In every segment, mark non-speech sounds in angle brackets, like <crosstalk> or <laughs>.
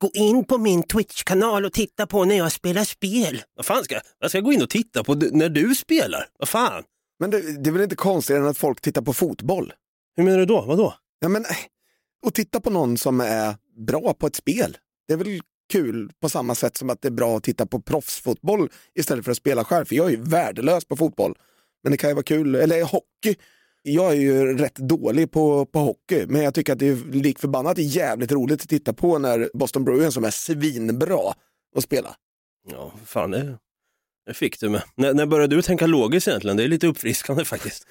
gå in på min Twitch-kanal och titta på när jag spelar spel. Vad fan ska jag, jag ska gå in och titta på när du spelar? Vad fan? Men det, det är väl inte konstigare än att folk tittar på fotboll? Hur menar du då? Vadå? Ja, men, och titta på någon som är bra på ett spel. Det är väl kul på samma sätt som att det är bra att titta på proffsfotboll istället för att spela själv. För jag är ju värdelös på fotboll. Men det kan ju vara kul, eller hockey. Jag är ju rätt dålig på, på hockey, men jag tycker att det är lik förbannat jävligt roligt att titta på när Boston Bruins som är svinbra att spela. Ja, fan det, det fick du med. När, när började du tänka logiskt egentligen? Det är lite uppfriskande faktiskt.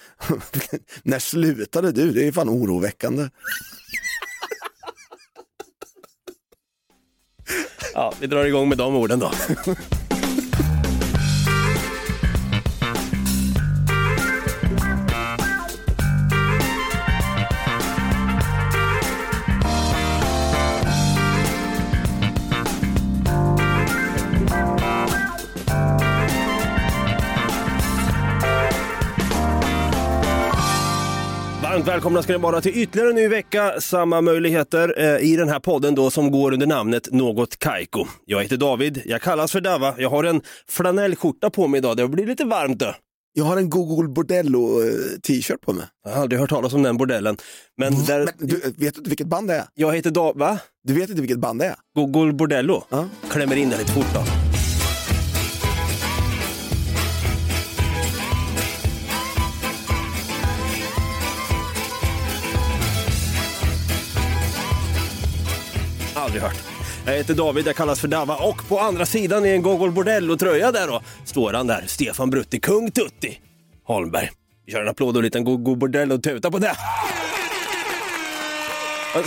<laughs> när slutade du? Det är fan oroväckande. Ja, vi drar igång med de orden då. <laughs> välkomna ska ni vara till ytterligare en ny vecka. Samma möjligheter eh, i den här podden då som går under namnet Något Kaiko. Jag heter David, jag kallas för Dava. Jag har en flanellskjorta på mig idag. Det blir lite varmt då. Jag har en Google Bordello eh, t-shirt på mig. Jag har aldrig hört talas om den bordellen. Men, där, Men du, vet du vilket band det är? jag heter Dav... Va? Du vet inte vilket band det är? Google Bordello? Ja. Klämmer in det lite fort då. Aldrig hört. Jag heter David, jag kallas för Dava och på andra sidan i en Gogol Bordello-tröja där då står han där, Stefan Brutti, kung Tutti Holmberg. Vi kör en applåd och en liten Gogol Bordello-tuta på det.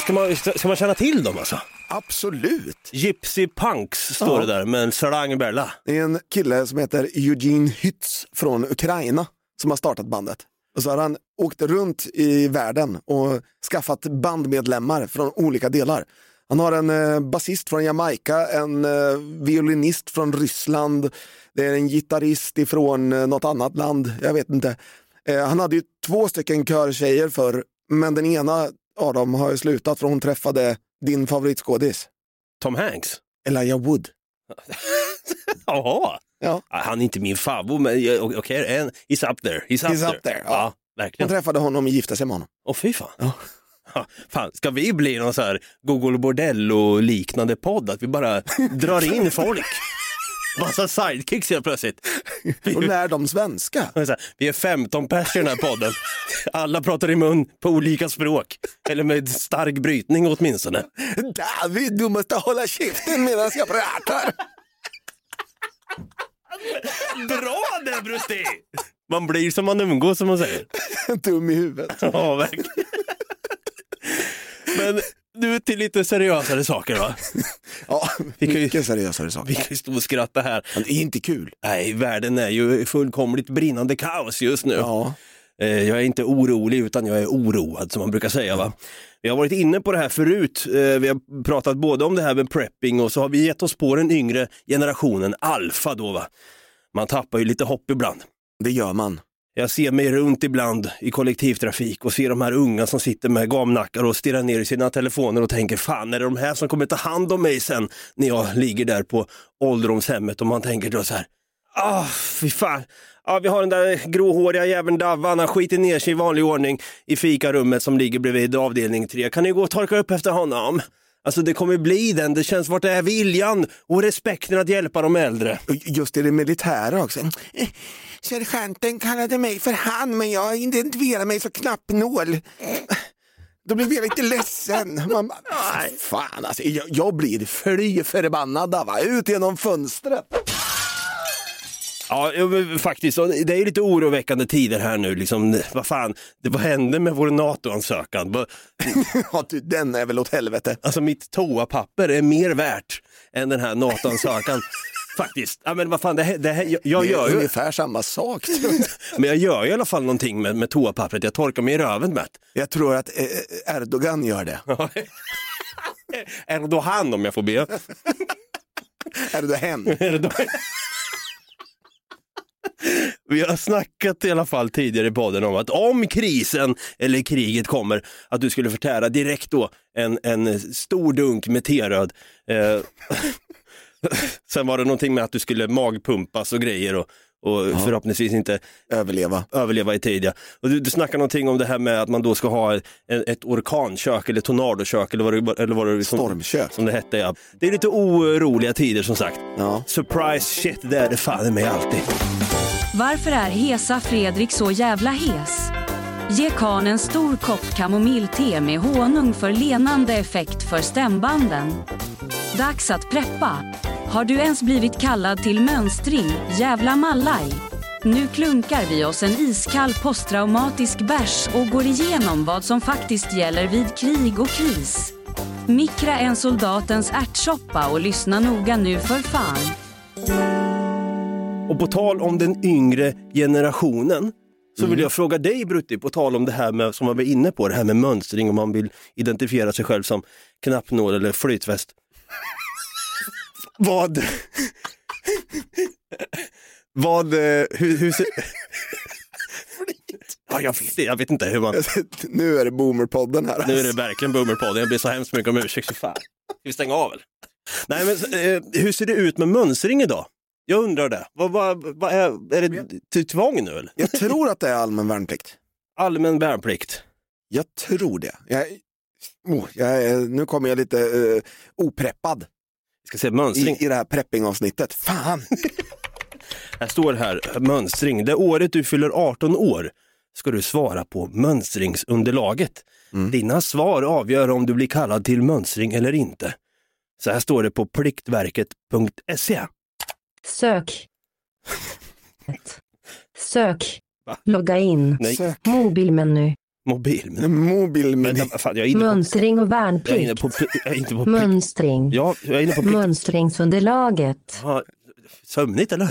Ska man, ska man känna till dem alltså? Absolut. Gypsy Punks står Ja. det där med en sarangbella. Det är en kille som heter Eugene Hytz från Ukraina som har startat bandet. Och så har han åkt runt i världen och skaffat bandmedlemmar från olika delar. Han har en eh, basist från Jamaica, en eh, violinist från Ryssland, det är en gitarrist ifrån eh, något annat land, jag vet inte. Eh, han hade ju två stycken körtjejer för men den ena av dem har ju slutat för hon träffade din favoritskådis, Tom Hanks. Elijah Wood. <laughs> Jaha. Ja. Han är inte min favorit, men jag- okej, okay, he's up there. He's up He's there. up there, ja. ja. Hon verkligen. träffade honom och gifte sig med honom. Åh fy fan. Ja. <laughs> Fan, ska vi bli någon så här Google Bordello-liknande podd? Att vi bara drar in <laughs> folk? Massa sidekicks helt plötsligt. Vi, <laughs> Och lär dem svenska. vi är 15 pers i den här podden. Alla pratar i mun på olika språk. Eller med stark brytning åtminstone. David, du måste hålla käften medan jag pratar. Bra där Brutti! Man blir som man umgås som man säger. Dum i huvudet. Ja, verkligen. Men nu till lite seriösare saker va? <laughs> Ja, Vi kan ju- mycket seriösare Vi saker. kan ju stå och skratta här. Men det är inte kul. Nej, världen är ju fullkomligt brinnande kaos just nu. Ja. Eh, Jag är inte orolig utan jag är oroad som man brukar säga. Va? Vi har varit inne på det här förut. Eh, Vi har pratat både om det här med prepping och så har vi gett oss på den yngre generationen, alfa då. Va? Man tappar ju lite hopp ibland. Det gör man. Jag ser mig runt ibland i kollektivtrafik och ser de här unga som sitter med gamnackar och stirrar ner i sina telefoner och tänker fan är det de här som kommer ta hand om mig sen när jag ligger där på ålderdomshemmet och man tänker då så här, ah fy fan, ja, vi har den där gråhåriga jäveln Davvan, han skiter ner sig i vanlig ordning i fikarummet som ligger bredvid avdelning 3, kan ni gå och torka upp efter honom? Alltså det kommer bli den, det känns vart det är viljan och respekten att hjälpa de äldre. Just i det militära också. Sergeanten kallade mig för han, men jag identifierar mig som knappnål. Då blev jag lite ledsen. Man bara, "Nej, fan alltså, jag, jag blir fly förbannad. Va? Ut genom fönstret. Ja, faktiskt. Det är lite oroväckande tider här nu. Liksom, vad fan, det, vad hände med vår NATO-ansökan? <laughs> Ja, du, den är väl åt helvete. Alltså mitt toapapper är mer värt än den här NATO-ansökan. Faktiskt. Ja, men vad fan, det, här- det här, jag, jag Det gör ju, ungefär samma sak. <laughs> men jag gör ju i alla fall någonting med, med toapappret. Jag torkar mig i röven med Jag tror att eh, Erdogan gör det. <laughs> Erdogan om jag får be. <laughs> Erdogan. Erdogan. Vi har snackat i alla fall tidigare i podden om att om krisen eller kriget kommer, att du skulle förtära direkt då en, en stor dunk med teröd. Eh, <laughs> sen var det någonting med att du skulle magpumpas och grejer och, och förhoppningsvis inte Överleva. överleva i tid. Ja. Och du, du snackar någonting om det här med att man då ska ha ett, ett orkankök eller tornadokök eller vad det, eller vad det som, Stormkök. som det hette. Ja. Det är lite oroliga tider som sagt. Ja. Surprise shit, det är det fan mig alltid. Varför är Hesa Fredrik så jävla hes? Ge karln en stor kopp kamomillte med honung för lenande effekt för stämbanden. Dags att preppa. Har du ens blivit kallad till mönstring, jävla mallaj? Nu klunkar vi oss en iskall posttraumatisk bärs och går igenom vad som faktiskt gäller vid krig och kris. Mikra en soldatens ärtsoppa och lyssna noga nu för fan. Och på tal om den yngre generationen så vill jag fråga dig Brutti, på tal om det här med, som man var inne på, det här med mönstring om man vill identifiera sig själv som knappnål eller flytväst. Vad... Vad... eh, Hur, hur ser... Ja, jag, vet, jag vet inte hur man... nu är det Boomerpodden här. Nu är det verkligen Boomerpodden, jag ber så hemskt mycket om ursäkt. Fan. Ska vi stänga av eller? Nej men eh, hur ser det ut med mönstring idag? Jag undrar det. Vad, vad, vad är, är det till tvång nu eller? Jag tror att det är allmän värnplikt. Allmän värnplikt. Jag tror det. Jag, oh, jag, nu kommer jag lite uh, opreppad ska se mönstring. i, i det här preppingavsnittet. Fan! <laughs> Här står här, mönstring. Det året du fyller 18 år ska du svara på mönstringsunderlaget. Dina svar avgör om du blir kallad till mönstring eller inte. Så här står det på pliktverket.se. Sök. <laughs> Sök. Va? Logga in. Nej, Sök. Mobilmeny. Mobil. Men, Mobilmeny. vänta, fan, jag är inne på... Mönstring och Jag är inne värnplikt. på, jag är inne på plikt. Mönstring. Ja, jag är inne på. Mönstringsunderlaget. Ja, sömnigt eller?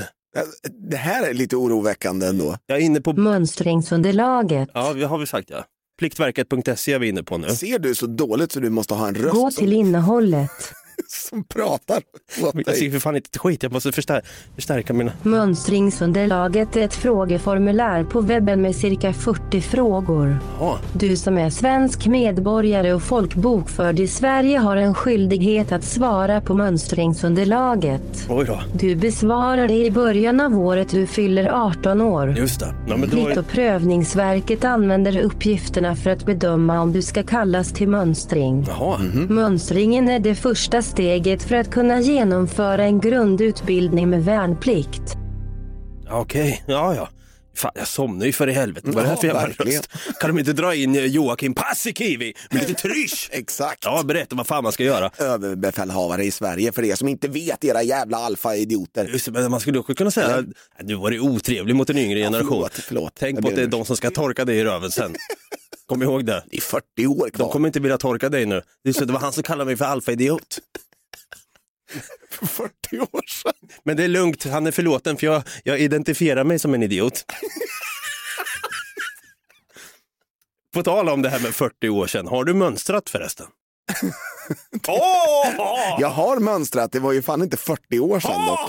Det här är lite oroväckande ändå. Jag är inne på... Mönstringsunderlaget. Ja, det har vi sagt ja. Pliktverket.se är vi inne på nu. Ser du så dåligt så du måste ha en röst Gå till innehållet. <laughs> som pratar åt Jag ser dig. för fan inte ett skit, jag måste förstär förstärka mina... Mönstringsunderlaget är ett frågeformulär på webben med cirka 40 frågor. Ja, Du som är svensk medborgare och folkbokförd i Sverige har en skyldighet att svara på mönstringsunderlaget. oj då. Du besvarar det i början av året du fyller 18 år. Just det. Ja, men då och prövningsverket använder uppgifterna för att bedöma om du ska kallas till mönstring. Jaha. Mönstringen är det första steget för att kunna genomföra en grundutbildning med värnplikt. Ja, Okej, ja ja. Fan, jag somnar ju för i helvete. Vad är det här för Ja, jävla röst? Kan de inte dra in eh, Joakim Paasikivi med lite trysch? <laughs> Exakt. Ja, berätta vad fan man ska göra. Överbefälhavare i Sverige för er som inte vet, era jävla alfa-idioter. Just det, men man skulle också kunna säga, att du var otrevlig mot en yngre generation. förlåt, förlåt. Tänk Jag på att det är de som ska torka dig i röven sen. <laughs> Kom ihåg det. Det är 40 år De kvar. kommer inte vilja torka dig nu. Det, är så, det var han som kallade mig för alfa-idiot. <laughs> För 40 år sedan. Men det är lugnt, han är förlåten för jag, jag identifierar mig som en idiot. <laughs> På tal om det här med 40 år sedan, har du mönstrat förresten? <laughs> Jag har mönstrat, det var ju fan inte 40 år sedan dock.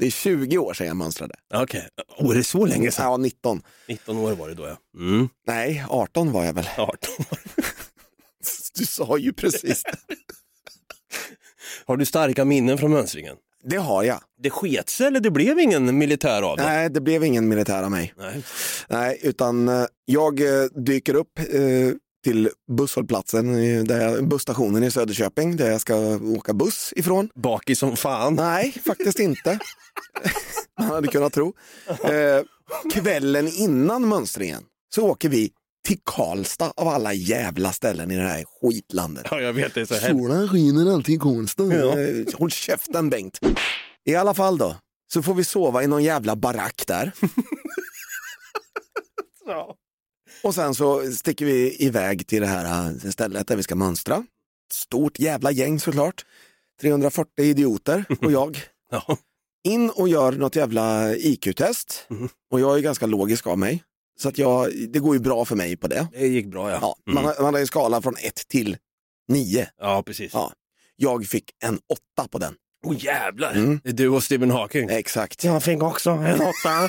Det är 20 år sedan jag mönstrade. Okej, oh, är det så länge sedan? Ja, 19. 19 år var det då ja. Mm. Nej, 18 var jag väl. 18 år. <laughs> Du sa ju precis. <laughs> Har du starka minnen från mönstringen? Det har jag. Det sket sig eller det blev ingen militär av det? Nej, det blev ingen militär av mig. Nej. Nej, utan eh, jag eh, dyker upp eh, till busshållplatsen, där jag, busstationen i Söderköping, där jag ska åka buss ifrån. Bakis som fan. Nej, faktiskt inte. <laughs> Man hade kunnat tro. Eh, kvällen innan mönstringen så åker vi till Karlstad av alla jävla ställen i det här skitlandet. Ja, jag vet det. är Så. Solen skiner alltid i Karlstad. Ja. Eh, Håll käften Bengt. I alla fall då, så får vi sova i någon jävla barack där. <laughs> Ja. Och sen så sticker vi iväg till det här eh, stället där vi ska mönstra. Stort jävla gäng såklart. 340 idioter och <laughs> jag. Ja. In och gör något jävla IQ-test. Mhm. Och jag är ganska logisk av mig. Så att jag, det går ju bra för mig på det. Det gick bra ja. Ja, Mm. man, har, man har ju skala från 1 till 9. ja precis. Ja. Jag fick en 8 på den. Åh jävlar, Mm. det är du och Stephen Hawking. Exakt. Jag fick också en åtta.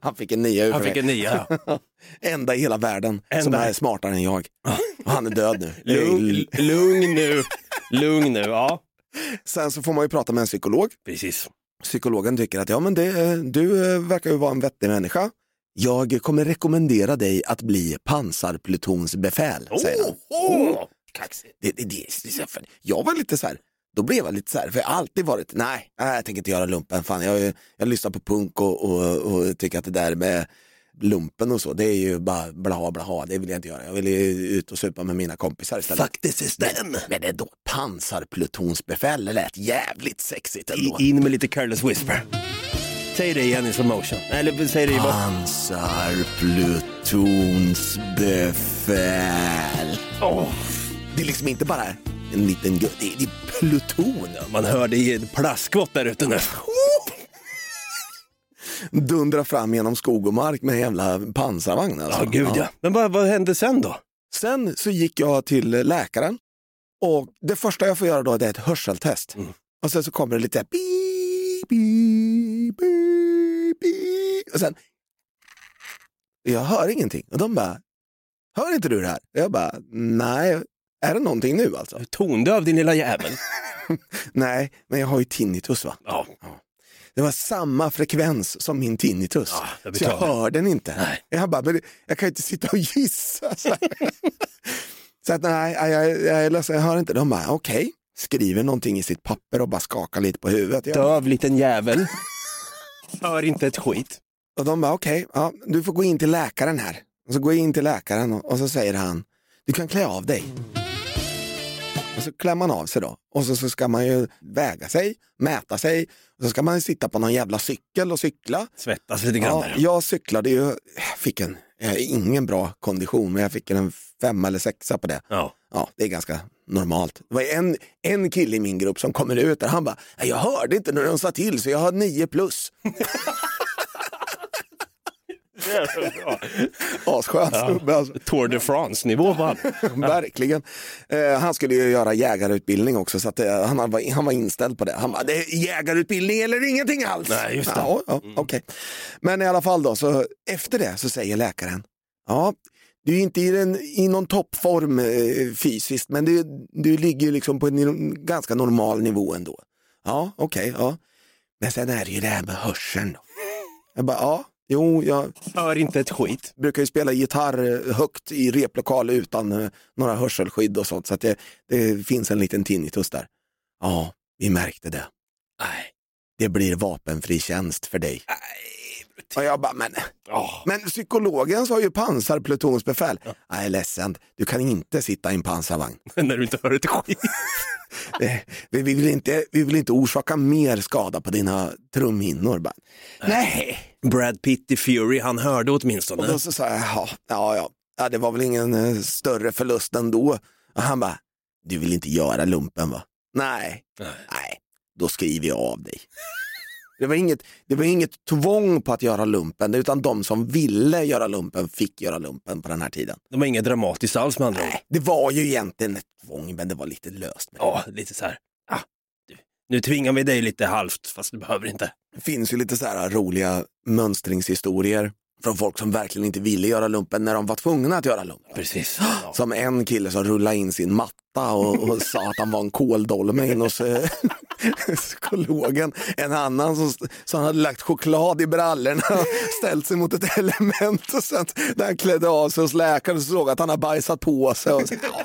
Han fick en 9 Han fick en nia. Ja. <laughs> Enda i hela världen som Enda. är smartare än jag. Och han är död nu. <laughs> Lugn, lugn nu, lugn nu. Ja, Sen så får man ju prata med en psykolog. precis. Psykologen tycker att ja, men det, du eh, verkar ju vara en vettig människa. Jag kommer rekommendera dig att bli pansarplutonsbefäl, säger han. åh, kaxigt. Det, det, det, jag var lite så här, då blev jag lite så här, för jag har alltid varit, nej, nej jag tänker inte göra lumpen. Fan, jag, jag lyssnar på punk och, och, och tycker att det där med lumpen och så, det är ju bara blaha blaha, det vill jag inte göra. Jag vill ju ut och supa med mina kompisar istället. Fuck the system. Men det är då pansarplutonsbefäl, det lät jävligt sexigt ändå. I- In med lite careless whisper. Säg det igen i slow motion. Eller säg det i. Pansarplutonsbefäl. Det är liksom inte bara en liten gu- det det är pluton. Man hör det i ett plaskott där ute nu. <laughs> Dundra fram genom skog och mark med en jävla pansarvagn. Alltså. Ja, gud ja. Men vad, vad hände sen då? Sen så gick jag till läkaren och det första jag får göra då är ett hörseltest. Mm. Och sen så kommer det lite beep, beep, beep, beep. och sen jag hör ingenting. Och de bara, hör inte du det här? Jag bara, nej, är det någonting nu alltså? Tondöv din lilla jävel. <laughs> Nej, men jag har ju tinnitus va? Ja, Det var samma frekvens som min tinnitus. Ja, jag så jag hör den inte. Nej. Jag bara, men jag kan ju inte sitta och gissa. Så, <laughs> så att nej, jag, jag, jag är ledsen, jag hör inte. De bara, okej. Skriver någonting i sitt papper och bara skakar lite på huvudet. Jag, döv liten jävel. Hör inte ett skit. och de bara, okej, ja, du får gå in till läkaren här. Och så går jag in till läkaren och, och så säger han, du kan klä av dig. Och så klär man av sig då. Och så, så ska man ju väga sig, mäta sig. Och så ska man sitta på någon jävla cykel och cykla. Svettas lite grann Ja, där. jag cyklade ju, jag fick en, har ingen bra kondition, men jag fick en femma eller sexa på det. Ja. Ja, det är ganska normalt. Det var en, en kille i min grupp som kommer ut där, han bara, "Nej, jag hörde inte när de sa till så jag har nio plus. <laughs> Asskön snubbe alltså. Tour de France-nivå han. <laughs> Verkligen. Eh, han skulle ju göra jägarutbildning också så att, eh, han, var, han var inställd på det. Han bara, det är jägarutbildning eller ingenting alls. Nej, just det. Ja, ja, okej. Men i alla fall då, så efter det så säger läkaren, ja, du är inte i, den, i någon toppform eh, fysiskt, men du, du ligger liksom på en ganska normal nivå ändå. Ja, okej, ja. Men sen är det ju det här med hörseln. Då. Jag bara, ja, jo, jag Hör inte ett skit. brukar ju spela gitarr eh, högt i replokal utan eh, några hörselskydd och sånt, så att det, det finns en liten tinnitus där. Ja, vi märkte det. Nej. Det blir vapenfri tjänst för dig. Och jag bara, men, Oh. men psykologen sa ju pansarplutonsbefäl. Jag är ledsen, du kan inte sitta i en pansarvagn. <laughs> När du inte hör ett skit. <laughs> Eh, Vi vi vill inte, vi vill inte orsaka mer skada på dina trumhinnor. Bara, Nej. Brad Pitt i Fury, han hörde Och åtminstone. då så sa jag, ja, ja, ja, ja, det var väl ingen eh, större förlust ändå. Och han bara, du vill inte göra lumpen va? Nej, Nej. nej, då skriver jag av dig. Det var, inget, det var inget tvång på att göra lumpen, utan de som ville göra lumpen fick göra lumpen på den här tiden. Det var inget dramatiskt alls med andra. Nej, det var ju egentligen ett tvång, men det var lite löst. Ja, lite så här. Ah, du, nu tvingar vi dig lite halvt, fast du behöver inte. Det finns ju lite så här roliga mönstringshistorier från folk som verkligen inte ville göra lumpen när de var tvungna att göra lumpen. Precis. Ja. <gasps> Som en kille som rullade in sin matta och, och sa att han var en kåldolme in hos eh, <laughs> psykologen. En annan som, som hade lagt choklad i brallorna och ställt sig mot ett element. Och sen när han klädde av sig hos läkaren så såg att han har bajsat på sig. Och så, <laughs> ja.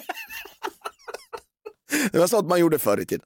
Det var sånt man gjorde förr i tiden.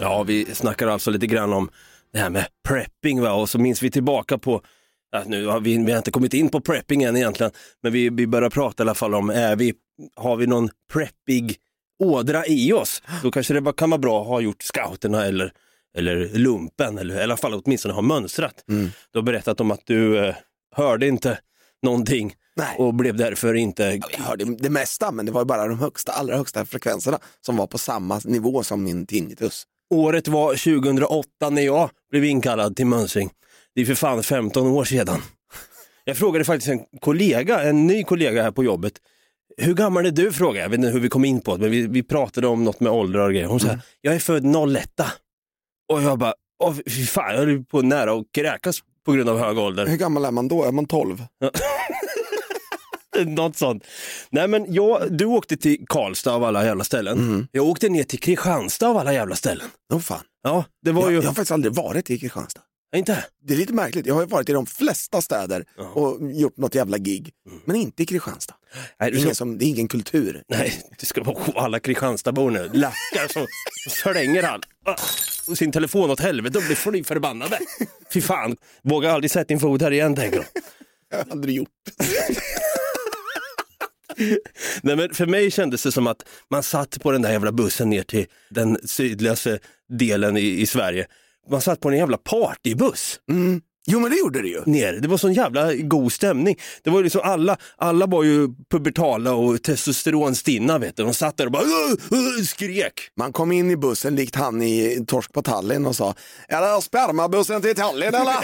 Ja, vi snackar alltså lite grann om det här med prepping va? och så minns vi tillbaka på, ja, nu har vi, vi har inte kommit in på prepping än egentligen, men vi, vi börjar prata i alla fall om, är vi, har vi någon preppig ådra i oss? Då kanske det kan vara bra att ha gjort scouterna eller, eller lumpen, eller i alla fall åtminstone ha mönstrat. Du har berättat om att du eh, hörde inte någonting Nej. och blev därför inte Jag hörde det mesta, men det var bara de högsta, allra högsta frekvenserna som var på samma nivå som min tinnitus. Året var 2008 när jag blev inkallad till mönstring. Det är för fan 15 år sedan. Jag frågade faktiskt en kollega, en ny kollega här på jobbet, hur gammal är du? frågade jag. Jag vet inte hur vi kom in på det, men vi, vi pratade om något med ålder och grejer. Hon sa, jag är född 01. Och jag bara, åh fy fan, jag höll på nära att kräkas på grund av hög ålder. Hur gammal är man då? Är man 12? <laughs> <laughs> Något sånt. Nej men jag, du åkte till Karlstad av alla jävla ställen. Jag åkte ner till Kristianstad av alla jävla ställen. Åh fan. Ja, det var Jag, ju... jag har faktiskt aldrig varit i Kristianstad. Inte? Det är lite märkligt. Jag har ju varit i de flesta städer och gjort något jävla gig, men inte i Kristianstad. Nej, ska- ingen som, det är ingen kultur. Nej, det ska vara alla Kristianstadbor nu. Lackar så slänger han ah, och sin telefon åt helvete och blir fly förbannade. Fy fan, vågar aldrig sätta din fot här igen tänker de. Jag har aldrig gjort. <laughs> Nej, men för mig kändes det som att man satt på den där jävla bussen ner till den sydligaste delen i, i Sverige. Man satt på en jävla partybuss Mm. Jo men det gjorde det ju. ner. Det var sån jävla god stämning. Det var ju liksom alla, alla var ju pubertala och testosteronstinna vet du. De satt där och bara "Åh, åh", skrek. Man kom in i bussen likt han i Torsk på Tallinn och sa Är det spermabussen till Tallinn eller?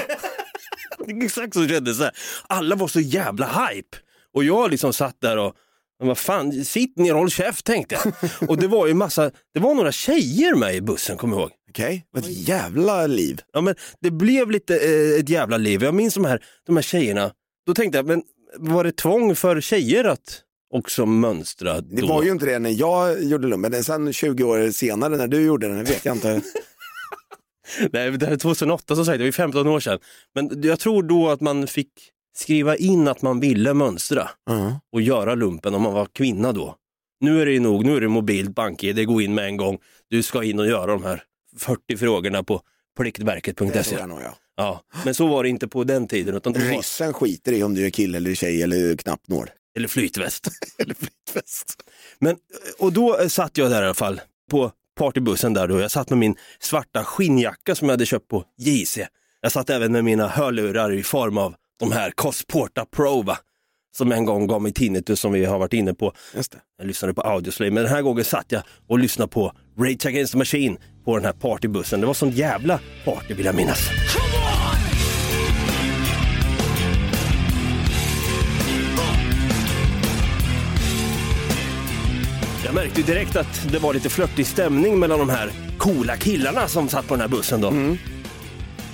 <laughs> Exakt så kändes det. Alla var så jävla hype. Och jag liksom satt där och, vad fan, sitt ner och håll käft tänkte jag. <laughs> och det var ju massa, det var några tjejer med i bussen kommer jag ihåg. Okej, vad ett jävla liv. Ja men det blev lite eh, ett jävla liv. Jag minns de här, de här tjejerna, då tänkte jag, men var det tvång för tjejer att också mönstra Det då? var ju inte det när jag gjorde lumpen, men sen 20 år senare när du gjorde den, vet jag inte. <laughs> Nej, det här är 2008 som sagt, det var ju 15 år sedan. Men jag tror då att man fick skriva in att man ville mönstra Ja. och göra lumpen om man var kvinna då. Nu är det ju nog, nu är det mobilt bank det går in med en gång. Du ska in och göra de här 40 frågorna på pliktverket.se. ja. Men så var det inte på den tiden. Utan det var, Ryssen skiter i om du är kille eller tjej eller knappt når. eller flytväst. <laughs> Eller flytväst. Men, och då eh, satt jag där i alla fall på partybussen där då. Jag satt med min svarta skinnjacka som jag hade köpt på JC. Jag satt även med mina hörlurar i form av de här Cosporta Pro va? Som en gång gav mig tinnitus som vi har varit inne på. Just det. Jag lyssnade på Audioslave, men den här gången satt jag och lyssnade på Rage Against the Machine på den här partybussen. Det var sån jävla party vill jag minnas. Jag märkte direkt att det var lite flörtig stämning mellan de här coola killarna som satt på den här bussen då.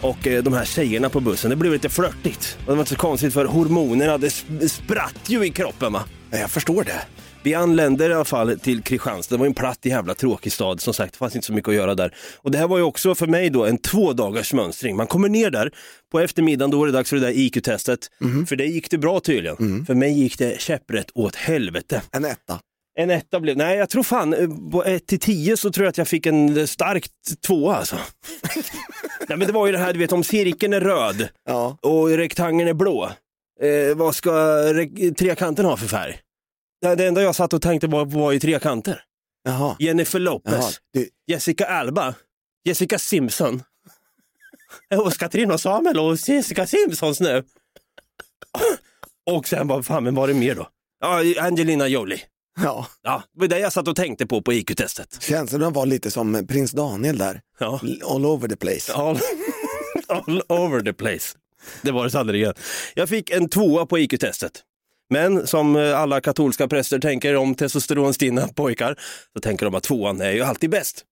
Och eh, de här tjejerna på bussen, det blev lite flörtigt. Och det var inte så konstigt för hormonerna, det sp- spratt ju i kroppen va. Ja, Jag förstår det. Vi anlände i alla fall till Kristianstad, det var ju en platt jävla tråkig stad som sagt, det fanns inte så mycket att göra där. Och det här var ju också för mig då en två dagars mönstring. Man kommer ner där, på eftermiddagen då var det dags för det där IQ-testet. För det gick det bra tydligen. För mig gick det käpprätt åt helvete. En etta. En etta blev, nej jag tror fan, eh, på 1 till 10 så tror jag att jag fick en starkt tvåa alltså. <laughs> nej men det var ju det här, du vet om cirkeln är röd Ja. och rektangeln är blå, eh, vad ska re- trekanten ha för färg? Det, det enda jag satt och tänkte på var ju trekanter. Jaha. Jennifer Lopez, Jaha. Du, Jessica Alba, Jessica Simpson. <laughs> Och Katrin och Samuel och Jessica Simpsons nu. <laughs> Och sen vad fan, men var det mer då? Ja, Angelina Jolie. Ja. Ja, det var det jag satt och tänkte på på IQ-testet. Känslorna var lite som prins Daniel där. Ja. All over the place. All, <laughs> all over the place. Det var det sannerligen. Jag fick en tvåa på IQ-testet. Men som eh, alla katolska präster tänker om testosteronstinna pojkar, så tänker de att tvåan är ju alltid bäst.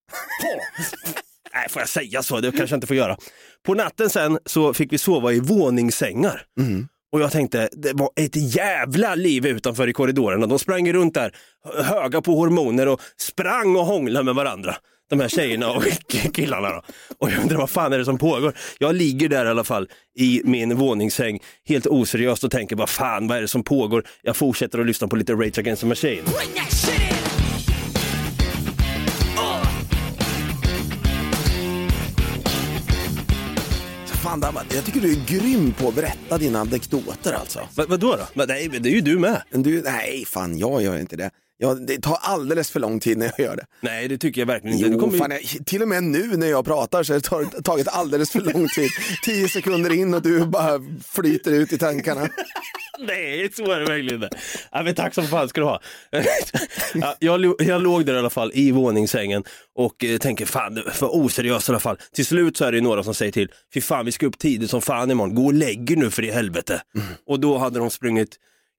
<laughs> Nej, får jag säga så? Det kanske jag inte får göra. På natten sen så fick vi sova i våningssängar. Och jag tänkte, det var ett jävla liv utanför i korridorerna. De sprang runt där, höga på hormoner och sprang och hånglade med varandra. De här tjejerna och <laughs> killarna. Då. Och jag undrar vad fan är det som pågår? Jag ligger där i alla fall i min våningssäng helt oseriöst och tänker, vad fan vad är det som pågår? Jag fortsätter att lyssna på lite Rage Against the Machine. Fan, jag tycker du är grym på att berätta dina anekdoter alltså. Vad, vadå då? Men Nej, det är ju du med. Du, nej, fan jag gör inte det. Jag, det tar alldeles för lång tid när jag gör det. Nej, det tycker jag verkligen inte. Jo, fan, jag, till och med nu när jag pratar så har det tagit alldeles för lång tid. Tio sekunder in och du bara flyter ut i tankarna. <laughs> Nej, så är det verkligen inte. Ja, men tack som fan ska du ha. <laughs> ja, jag, jag låg där i alla fall i våningssängen och eh, tänker fan, var oseriöst i alla fall. Till slut så är det några som säger till, fy fan vi ska upp tidigt som fan imorgon, gå och lägg er nu för i helvete. Och då hade de sprungit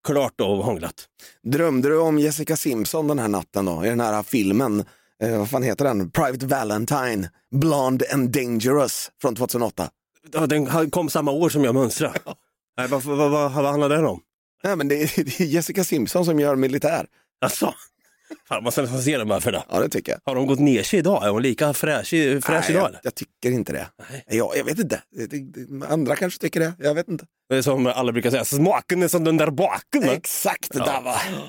klart då och hånglat. Drömde du om Jessica Simpson den här natten då? I den här filmen, eh, vad fan heter den? Private Valentine, Blonde and Dangerous från 2008. Ja, den kom samma år som jag mönstrade. <laughs> Nej, vad, vad, vad, vad handlar den om? Nej, men det är, <laughs> det är Jessica Simpson som gör militär. Alltså, fan man måste nästan se den bara för det. Ja, det tycker jag. Har de gått ner sig idag? Är hon lika fräsch, fräsch Nej, idag? jag, jag tycker inte det. Jag, jag vet inte. Det, det, det, andra kanske tycker det. Jag vet inte. Det är som alla brukar säga, smaken är som den där baken. va? Exakt, Ja. Dava. Nej,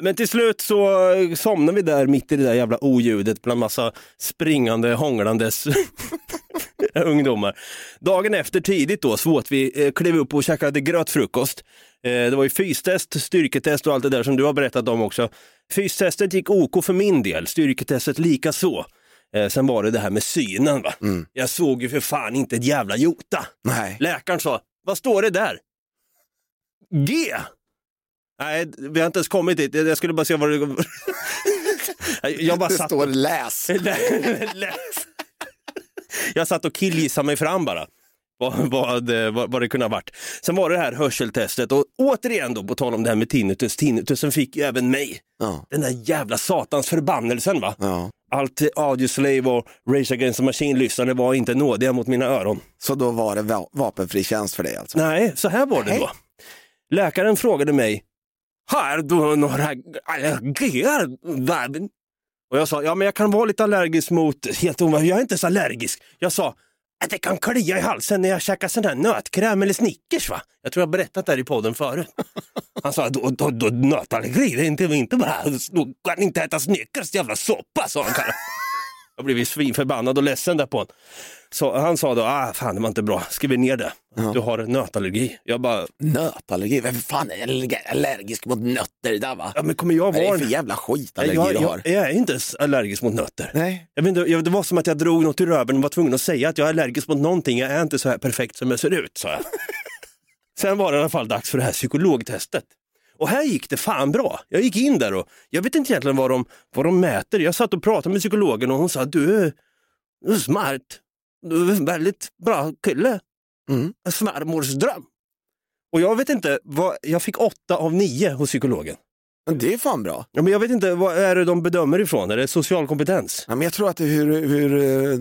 Men till slut så eh, somnar vi där mitt i det där jävla oljudet bland massa springande, hånglandes <laughs> ungdomar. Dagen efter tidigt då, så åt vi, eh, klev upp och käkade grötfrukost. Eh, det var ju fystest, styrketest och allt det där som du har berättat om också. Fystestet gick OK för min del, styrketestet lika så. Sen var det det här med synen. Va? Jag såg ju för fan inte ett jävla jota. Nej. Läkaren sa, vad står det där? G. Nej, vi har inte ens kommit dit. Jag skulle bara se vad det... <laughs> jag bara Det satt står läs. <laughs> Läs. Jag satt och killgissade mig fram bara. Vad, vad, vad, vad det kunde ha varit. Sen var det här hörseltestet och återigen då på tal om det här med tinnitus. Tinnitusen fick ju även mig. Ja. Den där jävla satans förbannelsen va. Ja. Allt Audioslave och Rage Against the Machine-lyssnare var inte nådiga mot mina öron. Så då var det va- vapenfri tjänst för dig alltså? Nej, så här var det då. Läkaren frågade mig, har du några allergier? Världen? Och jag sa, ja men jag kan vara lite allergisk mot, helt omöjligt, jag är inte så allergisk. Jag sa, att det kan klia i halsen när jag käkar sån här nötkräm eller Snickers va? Jag tror jag berättat det här i podden förut. <laughs> Han sa, då, då, då, nötallergi, det är inte, inte bara, du kan inte äta Snickers jävla soppa, sa han. Jag blev svinförbannad och ledsen där på honom. Så han sa då, ah, fan det var inte bra, skriv ner det. Du har nötallergi. Jag bara, Nötallergi? Vem fan är allerg- allergisk mot nötter där va? ja men kommer jag Vad är vara det för jävla skitallergi jag, du har? jag, är inte ens allergisk mot nötter. Nej. Jag vet inte, det var som att jag drog något ur röven och var tvungen att säga att jag är allergisk mot någonting. Jag är inte så här perfekt som jag ser ut, sa jag. <laughs> Sen var det i alla fall dags för det här psykologtestet. Och här gick det fan bra. Jag gick in där och jag vet inte egentligen vad de, vad de mäter. Jag satt och pratade med psykologen och hon sa du är, du är smart. Du är en väldigt bra kille. Mm. En svärmors dröm. Och jag vet inte, vad, jag fick åtta av nio hos psykologen. Men det är fan bra. Ja, men jag vet inte, vad är det de bedömer ifrån? Är det social kompetens? Ja, men jag tror att det är hur, hur eh,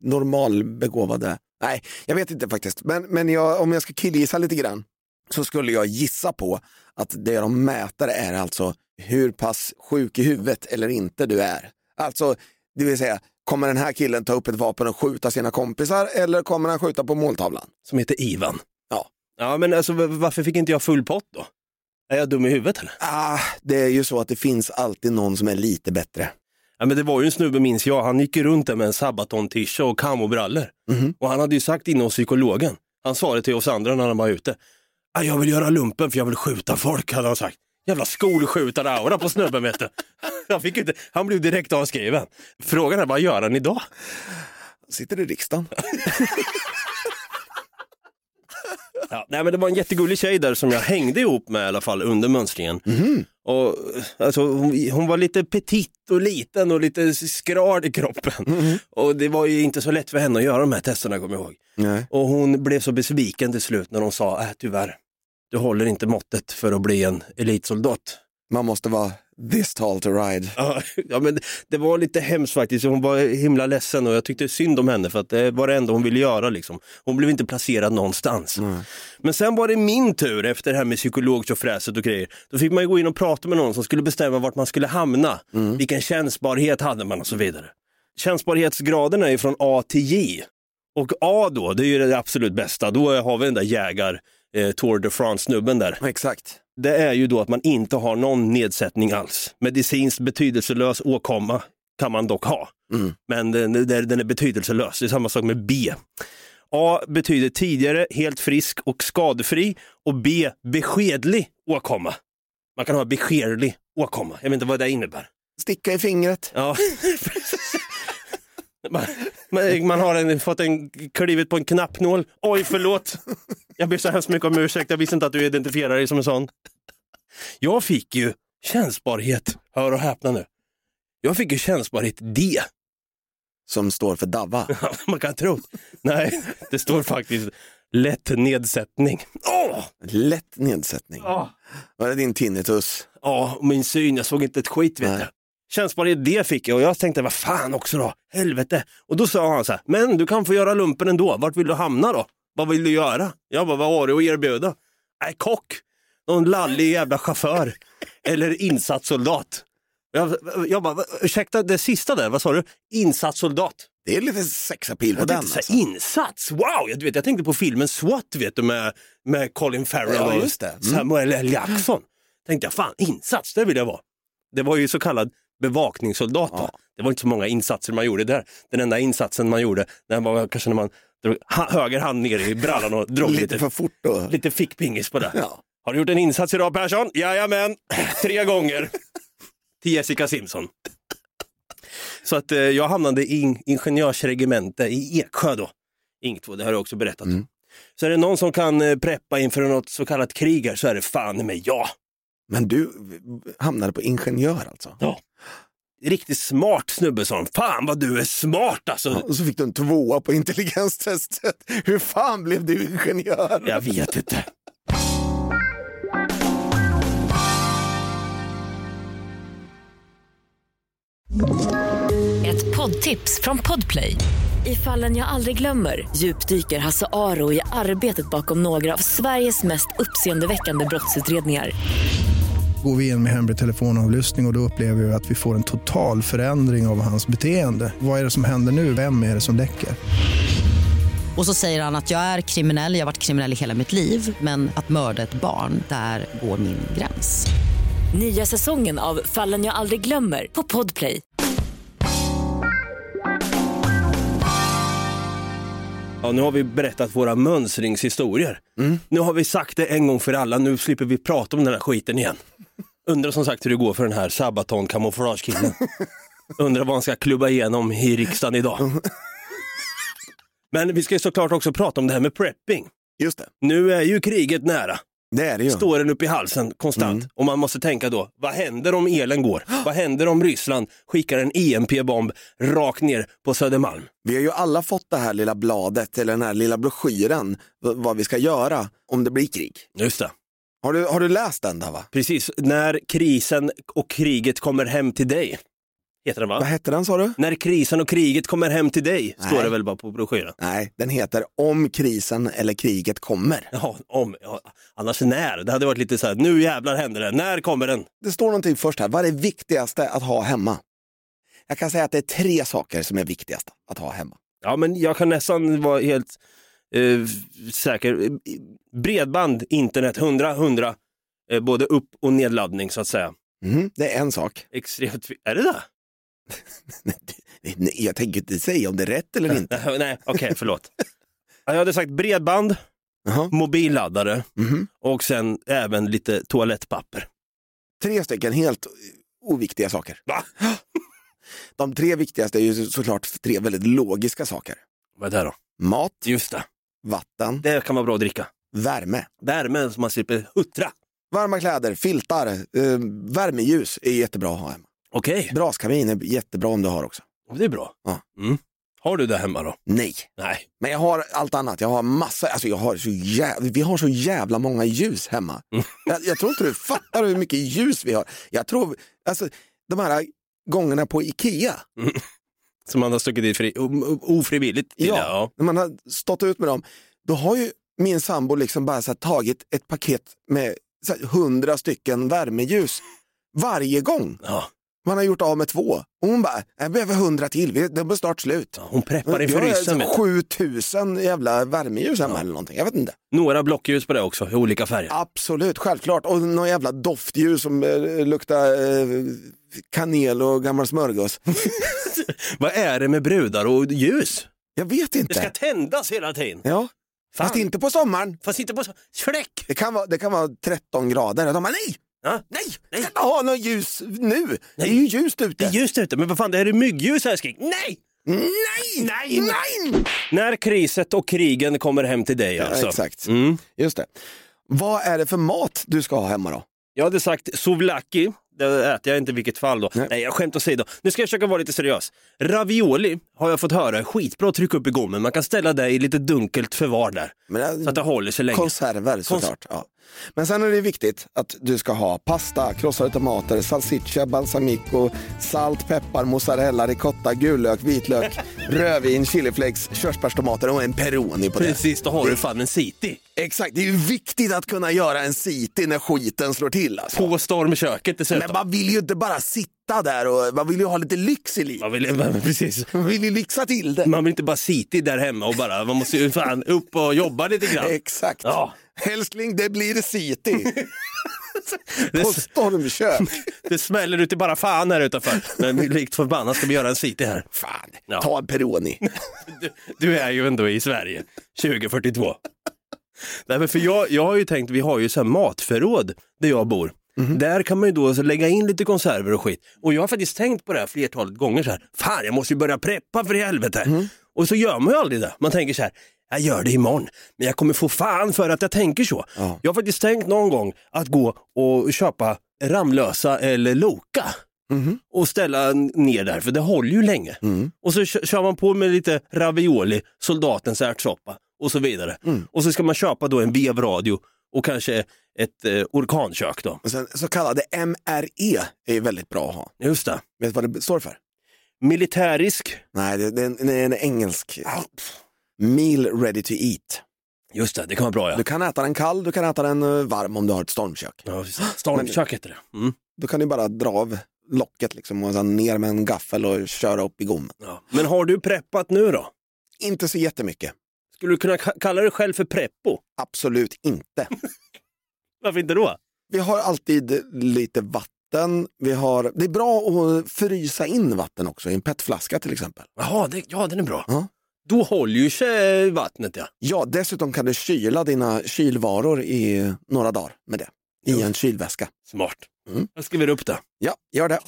normalbegåvade, nej jag vet inte faktiskt. Men, men jag, om jag ska killgissa lite grann så skulle jag gissa på att det de mäter är alltså hur pass sjuk i huvudet eller inte du är. Alltså, det vill säga, kommer den här killen ta upp ett vapen och skjuta sina kompisar eller kommer han skjuta på måltavlan? Som heter Ivan. Ja. Ja, men alltså varför fick inte jag full pott då? Är jag dum i huvudet eller? Ah, det är ju så att det finns alltid någon som är lite bättre. Ja, men det var ju en snubbe minns jag, han gick ju runt där med en sabaton-tisha och kamobrallor. Mhm. Och han hade ju sagt inne hos psykologen, han sa det till oss andra när han var ute. "Ah, Jag vill göra lumpen för jag vill skjuta folk, hade han sagt. Jävla skolskjutare-aura på snubben vet du. <laughs> Han, fick inte, han blev direkt avskriven. Frågan är, vad gör han idag? Sitter i riksdagen. <laughs> Ja, nej, men det var en jättegullig tjej där som jag hängde ihop med i alla fall under mönstringen. Och, alltså, hon, hon var lite petit och liten och lite skral i kroppen. Och det var ju inte så lätt för henne att göra de här testerna kommer jag ihåg. Nej. Och hon blev så besviken till slut när de sa, äh, tyvärr, du håller inte måttet för att bli en elitsoldat. Man måste vara this tall to ride. <laughs> Ja, men det var lite hemskt faktiskt. Hon var himla ledsen och jag tyckte synd om henne för att det var det enda hon ville göra. Liksom. Hon blev inte placerad någonstans. Men sen var det min tur efter det här med psykologtjofräset och grejer. Då fick man gå in och prata med någon som skulle bestämma vart man skulle hamna. Vilken känsbarhet hade man och så vidare. Känsbarhetsgraderna är från A till J. Och A då, det är ju det absolut bästa. Då har vi den där jägar eh, Tour de France-snubben där. Exakt. Det är ju då att man inte har någon nedsättning alls. Medicinskt betydelselös åkomma kan man dock ha. Men den, den den är betydelselös. Det är samma sak med B. A betyder tidigare helt frisk och skadefri och B beskedlig åkomma. Man kan ha beskedlig åkomma. Jag vet inte vad det innebär. Sticka i fingret. Ja. <laughs> man, man, man har en, fått en, klivit på en knappnål. Oj, förlåt. Jag ber så hemskt mycket om ursäkt. Jag visste inte att du identifierar dig som en sån. Jag fick ju känsbarhet, hör och häpna nu. Jag fick ju känsbarhet D. Som står för DAVA. <laughs> Man kan tro. Nej, det står faktiskt lätt nedsättning. Åh! Lätt nedsättning. Ja. Var det din tinnitus? Ja, och min syn, jag såg inte ett skit vet Nej. Du. Känsbarhet det fick jag och jag tänkte, vad fan också då, helvete. Och då sa han så här, men du kan få göra lumpen ändå, vart vill du hamna då? Vad vill du göra? Jag bara, vad har du att erbjuda? Nej, kock, någon lallig jävla chaufför eller insatssoldat. Jag, jag bara, "Va- ursäkta det sista där, vad sa du? Insatssoldat. Det är lite sexapil på Jag den. tänkte Alltså. insats, wow! Jag, vet, jag tänkte på filmen SWAT vet du, med, med Colin Farrell Ja, och. Mm. Samuel L. Jackson. Tänkte jag, fan insats, det vill jag vara. Det var ju så kallad bevakningssoldat. va? Det var inte så många insatser man gjorde där. Den enda insatsen man gjorde, den var kanske när man drog höger hand ner i brallan och drog Lite lite, för fort då. lite fickpingis på det. Ja. Har du gjort en insats idag Persson? Jajamän, tre gånger. Till Jessica Simpson. Så att eh, jag hamnade i in, ingenjörsregemente i Eksjö då. Ing 2, det har jag också berättat. Mm. Så är det någon som kan eh, preppa inför något så kallat krig här så är det fan med jag. Men du hamnade på ingenjör alltså? Ja. Riktigt smart snubbe sa. Fan vad du är smart alltså. Och så fick du en tvåa på intelligenstestet. <laughs> Hur fan blev du ingenjör? Jag vet inte. Ett poddtips från Podplay. I fallen jag aldrig glömmer djupdyker Hasse Aro i arbetet bakom några av Sveriges mest uppseendeväckande brottsutredningar. Går vi in med hemlig telefonavlyssning och, och då upplever vi att vi får en total förändring av hans beteende. Vad är det som händer nu? Vem är det som läcker? Och så säger han att jag är kriminell, jag har varit kriminell i hela mitt liv men att mörda ett barn, där går min gräns. Nya säsongen av Fallen jag aldrig glömmer på Podplay. Ja, nu har vi berättat våra mönstringshistorier. Mm. Nu har vi sagt det en gång för alla, nu slipper vi prata om den här skiten igen. Undrar som sagt hur det går för den här Sabaton kamouflagekillen. <laughs> Undrar vad han ska klubba igenom i riksdagen idag. Men vi ska ju såklart också prata om det här med prepping. Just det, Nu är ju kriget nära. det är det ju. Står den upp i halsen konstant. Mm. Och man måste tänka då, vad händer om elen går? Vad händer om Ryssland skickar en EMP-bomb rakt ner på Södermalm? Vi har ju alla fått det här lilla bladet eller den här lilla broschyren vad vi ska göra om det blir krig. Just det. Har du, har du läst den där va? Precis, när krisen och kriget kommer hem till dig. Heter den va? Vad hette den sa du? När krisen och kriget kommer hem till dig, står Nej. det väl bara på broschyren. Nej, den heter Om krisen eller kriget kommer. Ja, om, ja, annars när? Det hade varit lite så här, nu jävlar händer det, när kommer den? Det står någonting först här, vad är det viktigaste att ha hemma? Jag kan säga att det är tre saker som är viktigast att ha hemma. Ja, men jag kan nästan vara helt eh, säker. Bredband, internet, 100, 100, eh, både upp och nedladdning så att säga. Mhm, det är en sak. Extremt, är det det? <laughs> Jag tänker inte säga om det är rätt eller <laughs> inte. Nej, okej, förlåt. Ja, Jag hade sagt bredband, Jaha. mobilladdare Mhm. och sen även lite toalettpapper. Tre stycken helt oviktiga saker. Va? <gasps> De tre viktigaste är ju såklart tre väldigt logiska saker. Vad är det då? Mat, Just det, vatten, det kan vara bra att dricka. värme. Värme så man slipper huttra. Varma kläder, filtar, eh, värmeljus är jättebra att ha hemma. Okej, Braskamin är jättebra om du har också. det är bra. Ja. Mm. Har du det hemma då? Nej. Nej. Men jag har allt annat. Jag har massa, alltså jag har så jävla, vi har så jävla många ljus hemma. Mm. Jag, jag tror inte du fattar hur mycket ljus vi har. Jag tror, alltså de här gångerna på Ikea, Som man har stuckit dit fri, ofrivilligt? ja, ja. när man har stått ut med dem, då har ju min sambo liksom bara här, tagit ett paket med hundra stycken värmeljus varje gång. Ja. Man har gjort av med två. Och hon bara, jag behöver hundra till, de blir snart slut. Hon preppar inför ryssen. vet du. 7000 jävla värmeljus hemma eller någonting, jag vet inte. Några blockljus på det också, i olika färger. Absolut, självklart. Och någon jävla doftljus som eh, luktar eh, kanel och gammal smörgås. <laughs> Vad är det med brudar och ljus? Jag vet Det inte. ska tändas hela tiden. Ja. Fan. Fast inte på sommaren. Fast inte på så... Släck! Det kan vara, det kan vara 13 grader. De bara, nej, Ja? nej, Nej. ska inte ha något ljus nu. Det är ju ljust ute. Det är ljust ute, men vad fan, det här är myggljus här skrik. Nej! Nej, Nej! nej! När kriset och krigen kommer hem till dig alltså. Ja, exakt. Mm. Just det. Vad är det för mat du ska ha hemma då? Jag hade sagt souvlaki, det äter jag inte i vilket fall då. Nej. Nej, jag skämt åsido. Nu ska jag försöka vara lite seriös. Ravioli har jag fått höra är skitbra att trycka upp i gommen. Man kan ställa det i lite dunkelt förvar där. Men, Så att det håller sig länge. Konserver såklart. Ja. Men sen är det viktigt att du ska ha pasta, krossade tomater, salsiccia, balsamico, salt, peppar, mozzarella, ricotta, gullök, vitlök, <laughs> rödvin, chiliflakes, körsbärstomater och en peroni på det. Precis, då har du fan en city. Exakt, det är ju viktigt att kunna göra en city när skiten slår till. Alltså. På stormköket dessutom. Men man vill ju inte bara sitta där och man vill ju ha lite lyx i livet. Man vill, man, <laughs> precis. Man vill ju lyxa till det. Man vill inte bara sitta där hemma och bara, man måste ju fan upp och jobba lite grann. <laughs> Exakt. Ja. Älskling, det blir city. <laughs> På stormkök. <laughs> det smäller ut i bara fan här utanför. Men likt förbannat ska vi göra en city här. Fan, Ja. ta en peroni. <laughs> Du, du är ju ändå i Sverige 2042. Nej, men för jag, jag har ju tänkt, vi har ju så här matförråd där jag bor. Där kan man ju då lägga in lite konserver och skit. Och jag har faktiskt tänkt på det här flertalet gånger så här. Fan, jag måste ju börja preppa för i helvete. Och så gör man ju aldrig det. Man tänker så här, jag gör det imorgon, men jag kommer få fan för att jag tänker så. Ja. Jag har faktiskt tänkt någon gång att gå och köpa Ramlösa eller Loka och ställa ner där, för det håller ju länge. Och så kö- kör man på med lite ravioli, soldatens ärtsoppa och så vidare. Och så ska man köpa då en vevradio och kanske ett eh, orkankök då. Och sen, så kallade MRE är väldigt bra att ha. Just det. Vet du vad det står för? Militärisk. Nej, det, det, är en, det är en engelsk. Meal ready to eat. Just det, det kan vara bra ja. Du kan äta den kall, du kan äta den eh, varm om du har ett stormkök. ja. Stormkök heter det. Mm. Då kan du bara dra av locket liksom och sen ner med en gaffel och köra upp i gommen. Ja. Men har du preppat nu då? Inte så jättemycket. Skulle du kunna ka- kalla dig själv för preppo? Absolut inte. <laughs> Varför inte då? Vi har alltid lite vatten. Vi har, det är bra att frysa in vatten också i en petflaska till exempel. Jaha, det, ja den är bra. Ja. Då håller ju sig vattnet ja. Ja, dessutom kan du kyla dina kylvaror i några dagar med det. I en kylväska. Smart. Mm. Jag skriver upp det. Ja, gör det.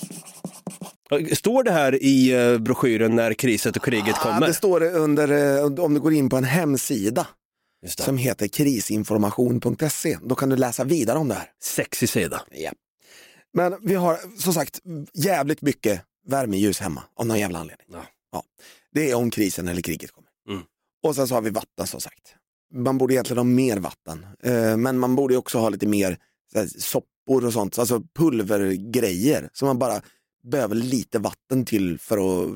Står det här i eh, broschyren när kriset och kriget Ah, kommer? det står under, eh, om du går in på en hemsida som heter krisinformation.se. Då kan du läsa vidare om det här. Sexig sida. Ja. Men vi har som sagt jävligt mycket värmeljus hemma av någon jävla anledning. Ja. Ja. Det är om krisen eller kriget kommer. Mm. Och sen så har vi vatten som sagt. Man borde egentligen ha mer vatten, eh, men man borde också ha lite mer här, soppor och sånt, alltså pulvergrejer som man bara behöver lite vatten till för att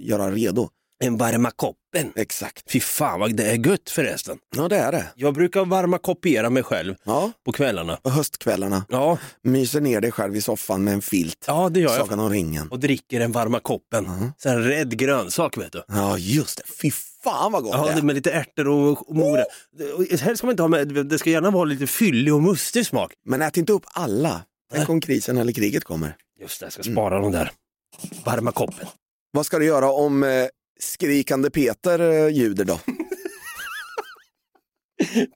göra redo. En varma koppen. Exakt. Fy fan vad det är gött förresten. Ja det är det. Jag brukar varma kopiera mig själv Ja. på kvällarna. Och höstkvällarna, Ja, myser ner dig själv i soffan med en filt, ja det gör jag. Sagan om ringen. Och dricker en varma koppen. Mhm. Så en rädd grönsak vet du. Ja just det, fy fan vad gott Ja, det är. med lite ärtor och, och morot. Och Helst ska man inte ha med, det ska gärna vara lite fyllig och mustig smak. Men ät inte upp alla. Tänk om krisen eller kriget kommer. Just det, jag ska spara de där. Varma koppen. Vad ska du göra om eh, skrikande Peter eh, ljuder då? <laughs>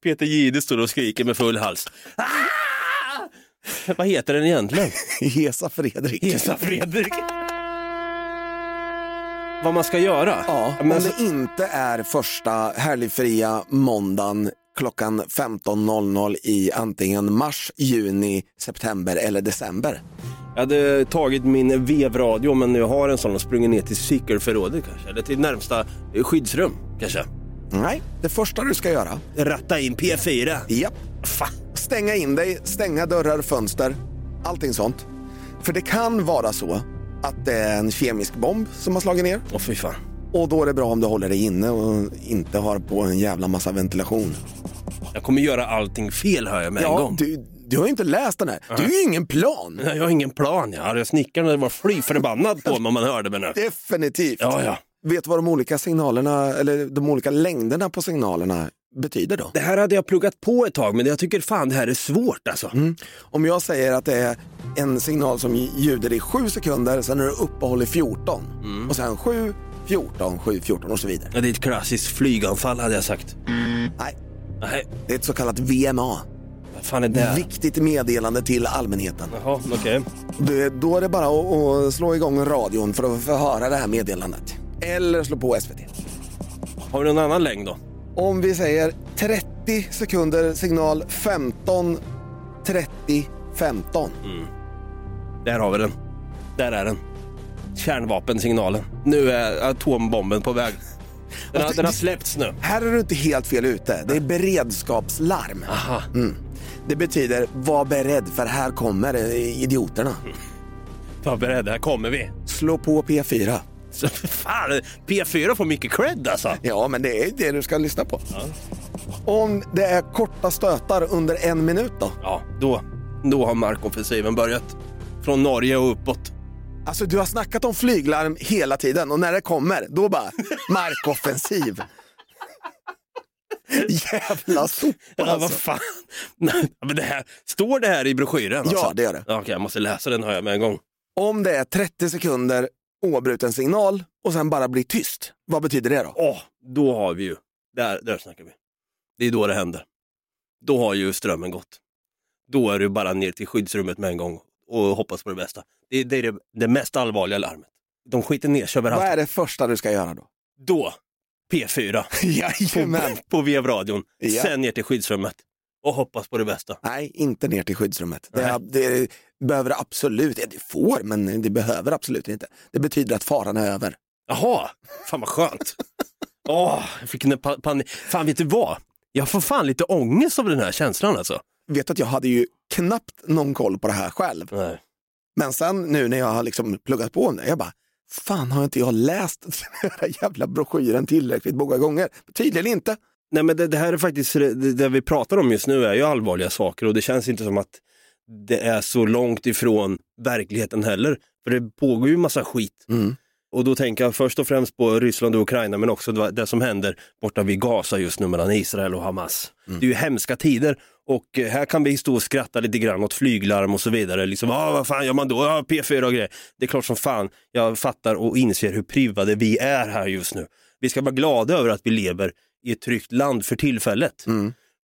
Peter Jihde står och skriker med full hals. Ah! Vad heter den egentligen? <laughs> Hesa Fredrik. Hesa Fredrik. Vad man ska göra? Ja, men om det inte är första helgfria måndagen klockan 15.00 i antingen mars, juni, september eller december. Jag hade tagit min vevradio, men jag har en sån och sprungit ner till cykelförrådet kanske. Eller till närmsta eh, skyddsrum kanske. Nej, det första du ska göra, Ratta in P4. japp, Fan. stänga in dig, stänga dörrar, fönster, allting sånt. För det kan vara så att det är en kemisk bomb som har slagit ner Åh fy fan. och då är det bra om du håller dig inne och inte har på en jävla massa ventilation. Jag kommer göra allting fel hör jag med en Ja, gång. du, du har ju inte läst den här. Du har ju ingen plan. Nej, Jag har ingen plan. Jag hade snickaren var fly förbannad på mig om man hörde mig nu. Definitivt. Ja, ja. Vet du vad de olika signalerna, eller de olika längderna på signalerna betyder då? Det här hade jag pluggat på ett tag, men jag tycker fan det här är svårt alltså. Mm. Om jag säger att det är en signal som ljuder i 7 sekunder, sen är det uppehåll i 14 Mm. och sen 7, 14, 7, 14 och så vidare. Ja, det är ett klassiskt flyganfall hade jag sagt. Nej, Nej, det är ett så kallat VMA. Fan är det? Viktigt meddelande till allmänheten. Jaha, okej. Det- Då är det bara att, att slå igång radion för att få höra det här meddelandet. Eller slå på SVT. Har vi någon annan längd då? Om vi säger 30 sekunder signal 15, 30, 15. Där har vi den. Där är den. Kärnvapensignalen. Nu är atombomben på väg. <laughs> Den har, den har släppts nu. Här är du inte helt fel ute. Det är beredskapslarm. Aha. Det betyder var beredd för här kommer idioterna. Var beredd, här kommer vi. Slå på P4. Så, fan, P4 får mycket cred alltså. Ja, men det är det du ska lyssna på. Om det är korta stötar under en minut då? Ja, då, då har markoffensiven börjat. Från Norge och uppåt. Alltså du har snackat om flyglarm hela tiden och när det kommer, då bara markoffensiv. Jävla sopa Ja, vad alltså. fan. Nej, men det här, står det här i broschyren? Alltså? Ja, det gör det. Okej, jag måste läsa den hör jag med en gång. Om det är 30 sekunder oavbruten signal och sen bara blir tyst, vad betyder det då? Åh, då har vi ju, där, där snackar vi. Det är då det händer. Då har ju strömmen gått. Då är det bara ner till skyddsrummet med en gång och hoppas på det bästa. Det, det är det, det mest allvarliga larmet. De skiter ner sig Vad överallt. är det första du ska göra då? Då, P4, <laughs> Jajamän. på, på vevradion, Ja. sen ner till skyddsrummet och hoppas på det bästa. Nej, inte ner till skyddsrummet. Det, det behöver absolut, det får, men det behöver absolut inte. Det betyder att faran är över. Jaha, fan vad skönt. <laughs> Åh, jag fick en pa- panik. Fan vet du vad? Jag får fan lite ångest av den här känslan alltså. Vet att jag hade ju knappt någon koll på det här själv. Nej. Men sen nu när jag har liksom pluggat på om det, jag bara, fan har inte jag läst <laughs> den här jävla broschyren tillräckligt många gånger? Tydligen inte. Nej men det, det här är faktiskt, det, det vi pratar om just nu är ju allvarliga saker och det känns inte som att det är så långt ifrån verkligheten heller. För det pågår ju massa skit. Mm. Och då tänker jag först och främst på Ryssland och Ukraina men också det som händer borta vid Gaza just nu mellan Israel och Hamas. Det är ju hemska tider och eh, här kan vi stå och skratta lite grann åt flyglarm och så vidare. Liksom, ah, vad fan gör man då? Ah, P4 och grejer. Det är klart som fan jag fattar och inser hur privade vi är här just nu. Vi ska vara glada över att vi lever i ett tryggt land för tillfället.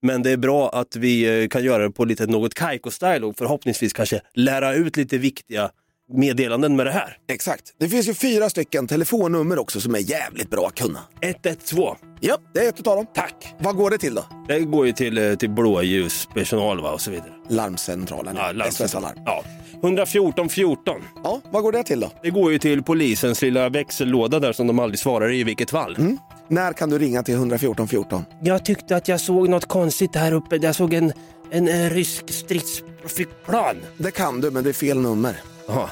Men det är bra att vi eh, kan göra det på lite något Kaiko-style och förhoppningsvis kanske lära ut lite viktiga meddelanden med det här. Exakt. Det finns ju fyra stycken telefonnummer också som är jävligt bra att kunna. 112. Ja, det är ett utav dem. Tack! Vad går det till då? Det går ju till, eh, till blåljuspersonal va, och så vidare. Larmcentralen, Ja, larm- SOS Alarm. Ja. 114 14. Ja, vad går det till då? Det går ju till polisens lilla växellåda där som de aldrig svarar i i vilket fall. När kan du ringa till 114 14? Jag tyckte att jag såg något konstigt här uppe. Jag såg en, en, eh, rysk stridsflygplan. Det kan du, men det är fel nummer. Ja,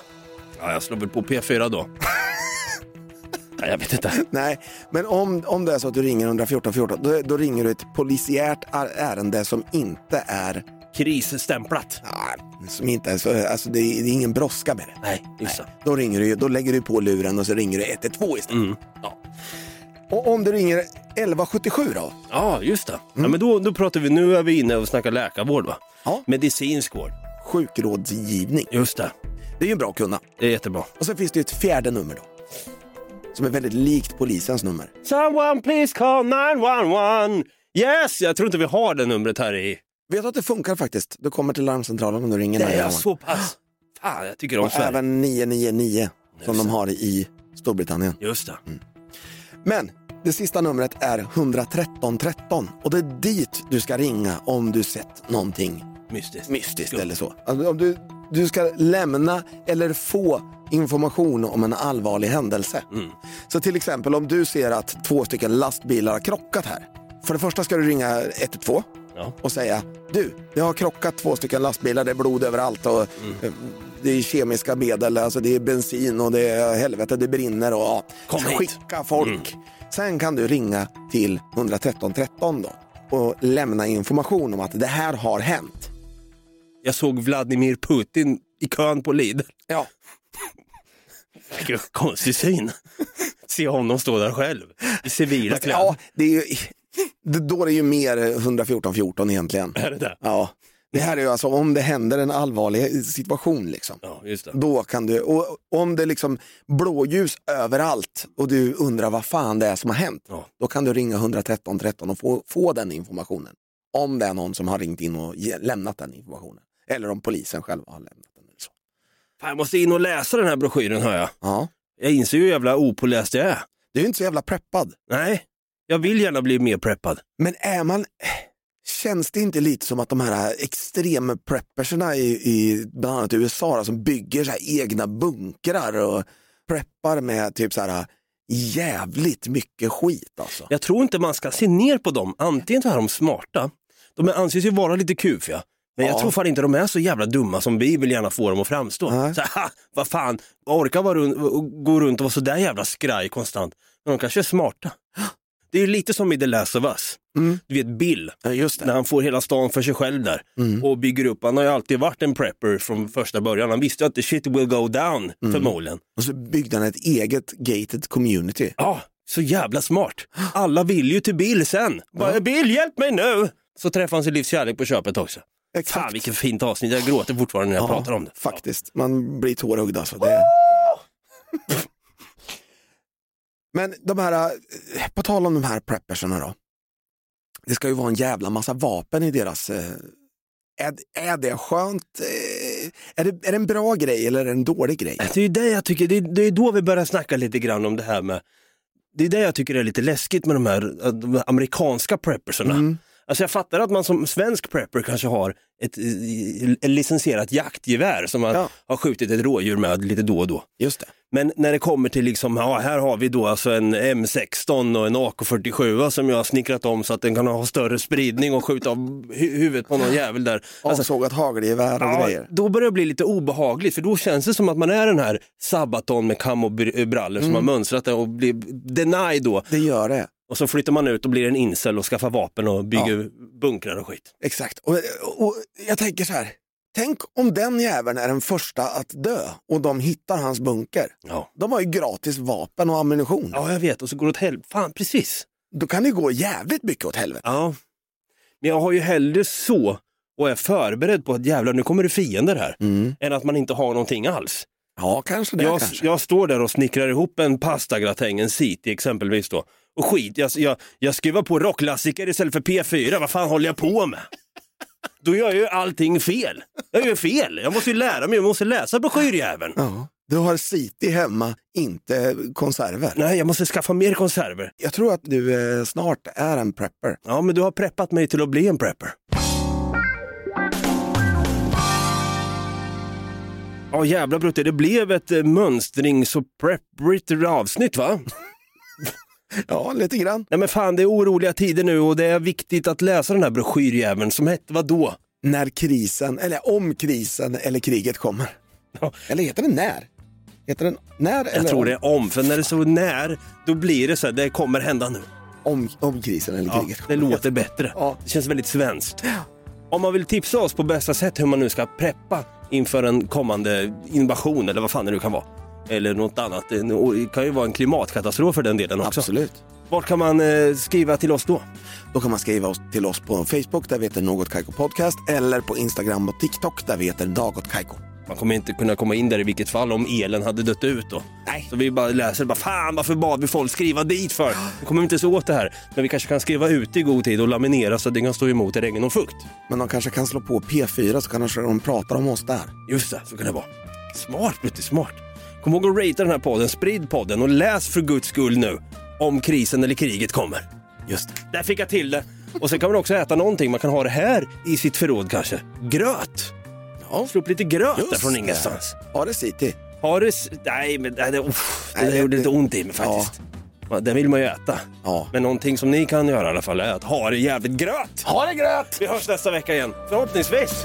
jag slår väl på P4 då. <laughs> Nej, jag vet inte. Nej, men om, om det är så att du ringer 114 14, då, då ringer du ett polisiärt är- ärende som inte är, Krisstämplat. som inte är så, alltså det är, det är ingen brådska med det. Nej, just det. Då ringer du, då lägger du på luren och så ringer du 112 istället. Mm. Ja. Och om du ringer 1177 då? Ja, just det. Ja, men då, då pratar vi, nu är vi inne och snackar läkarvård va? Ja. Medicinsk vård. Sjukrådsgivning. Just det. Det är ju bra att kunna. Det är jättebra. Och sen finns det ju ett fjärde nummer då. Som är väldigt likt polisens nummer. Someone please call 911. Yes, jag tror inte vi har det numret här i. Vet du att det funkar faktiskt? Du kommer till larmcentralen om du ringer Det är 911. så pass. Fan, jag tycker om Och Sverige. även 999 som de har i Storbritannien. Just det. Men det sista numret är 113 13 och det är dit du ska ringa om du sett någonting Mystiskt. mystiskt eller så. Alltså, om du du ska lämna eller få information om en allvarlig händelse. Så till exempel om du ser att två stycken lastbilar har krockat här. För det första ska du ringa 112 Ja. och säga du, det har krockat två stycken lastbilar, det är blod överallt och eh, det är kemiska medel, alltså det är bensin och det är helvete, det brinner och ja, Kom hit. skicka folk. Sen kan du ringa till 113 13 då och lämna information om att det här har hänt. Jag såg Vladimir Putin i kön på Lidl. Ja, Vilken <laughs> konstig syn. Se honom stå där själv i civila kläder. ja det är ju, då är det ju mer 114 14 egentligen. Är det det? Ja. Det här är ju alltså om det händer en allvarlig situation liksom. Ja, just det. Då kan du, och om det är liksom blåljus överallt och du undrar vad fan det är som har hänt. Ja. Då kan du ringa 113 13 och få, få den informationen. Om det är någon som har ringt in och ge, lämnat den informationen. Eller om polisen själva har lämnat den. Eller så. Fan, jag måste in och läsa den här broschyren hör jag. Ja. Jag inser ju hur jävla opåläst jag är. Du är inte så jävla preppad. Nej, jag vill gärna bli mer preppad. Men är man, känns det inte lite som att de här extrema prepperserna i, i bland annat USA då, som bygger så egna bunkrar och preppar med typ så här jävligt mycket skit alltså. Jag tror inte man ska se ner på dem. Antingen så är de smarta, de anses ju vara lite kufiga. Men jag Ja. tror fan inte de är så jävla dumma som vi vill gärna få dem att framstå. Nej. Så, ha, <laughs> vad fan, orkar vara runt, gå runt och vara sådär jävla skraj konstant. Men de kanske är smarta. <gasps> Det är ju lite som i The Last of Us. Mm. Du vet Bill, Ja, när han får hela stan för sig själv där Mm. och bygger upp. Han har ju alltid varit en prepper från första början. Han visste ju att the shit will go down Mm. förmodligen. Och så byggde han ett eget gated community. Ja, så jävla smart. <gasps> Alla vill ju till Bill sen. Bara, Bill, hjälp mig nu! Så träffar han sin livs kärlek på köpet också. Exakt. Fan vilket fint avsnitt, jag gråter fortfarande när jag pratar om det. Faktiskt, man blir tårögd alltså. Det... <laughs> Men de här, eh, på tal om de här prepperserna då. Det ska ju vara en jävla massa vapen i deras... eh, Är, är det skönt? eh, Är det, är det en bra grej eller är det en dålig grej? Det är ju det jag tycker, det är, det är då vi börjar snacka lite grann om det här med, det är det jag tycker är lite läskigt med de här, de här amerikanska preppersarna. Mm. Alltså jag fattar att man som svensk prepper kanske har ett, eh, ett licensierat jaktgevär som man Ja. har skjutit ett rådjur med lite då och då. Just det. Men när det kommer till liksom, ja här har vi då alltså en M16 och en AK47 som jag har snickrat om så att den kan ha större spridning och skjuta av hu- huvudet på någon jävel där. Alltså, Avsågat hagelgevär och ja, grejer. då börjar det bli lite obehagligt för då känns det som att man är den här Sabaton med kamobrallor som har mönstrat det och blir denied då. Det gör det. Och så flyttar man ut och blir en incel och skaffar vapen och bygger bunkrar och skit. Exakt. Och, och jag tänker så här. Tänk om den jäveln är den första att dö och de hittar hans bunker. Ja. De har ju gratis vapen och ammunition. ja, jag vet och så går det åt helvete. Fan, precis. Då kan det gå jävligt mycket åt helvete. Ja, men jag har ju hellre så och är förberedd på att jävlar nu kommer det fiender här, än att man inte har någonting alls. Ja, kanske det. Jag, kanske. jag står där och snickrar ihop en pastagratäng, en city exempelvis då. Och skit, jag, jag, jag skruvar på rockklassiker istället för P4, vad fan håller jag på med? Då gör jag ju allting fel. Jag gör fel, jag måste ju lära mig, jag måste läsa broschyrjäveln. Ja. Du har City hemma, inte konserver. Nej, jag måste skaffa mer konserver. Jag tror att du eh, snart är en prepper. Ja, men du har preppat mig till att bli en prepper. Ja jävla Brutte, det blev ett eh, mönstrings och prepperigt avsnitt va? <laughs> Ja, lite grann. Nej men fan det är oroliga tider nu och det är viktigt att läsa den här broschyrjäveln som hette vad då? När krisen, eller om krisen eller kriget kommer. Ja. Eller heter det när? Heter den när eller Jag tror om, det är om, för när det så när, då blir det så här, det kommer hända nu. om, om krisen eller Ja, kriget det kommer? låter bättre. Ja. Det känns väldigt svenskt. Om man vill tipsa oss på bästa sätt hur man nu ska preppa inför en kommande invasion eller vad fan det nu kan vara. Eller något annat. Det kan ju vara en klimatkatastrof för den delen också. Absolut. Vart kan man eh, skriva till oss då? Då kan man skriva till oss på Facebook där vi heter Något Kaiko Podcast eller på Instagram och TikTok där vi heter Dagot Kaiko. Man kommer inte kunna komma in där i vilket fall om elen hade dött ut då. Nej. Så vi bara läser, bara, fan varför bad vi folk skriva dit för? Vi kommer inte så åt det här. Men vi kanske kan skriva ut i god tid och laminera så att det kan stå emot regn och fukt. Men de kanske kan slå på P4 så kanske de pratar om oss där. Just det, så kan det vara. Smart, Brutti, smart. Kom ihåg att ratea den här podden, sprid podden och läs för guds skull nu om krisen eller kriget kommer. Just det. Där fick jag till det. Och sen kan man också äta någonting, man kan ha det här i sitt förråd kanske. Gröt! Ja. Slå upp lite gröt där Just från det. ingenstans. Ha det city. Har du... s- Nej, men nej, det, uff, det Nej, där det- gjorde lite det- ont i mig faktiskt. Ja. Den vill man ju äta. Ja. Men någonting som ni kan göra i alla fall är att ha det jävligt gröt. Ha det gröt! Vi hörs nästa vecka igen, förhoppningsvis.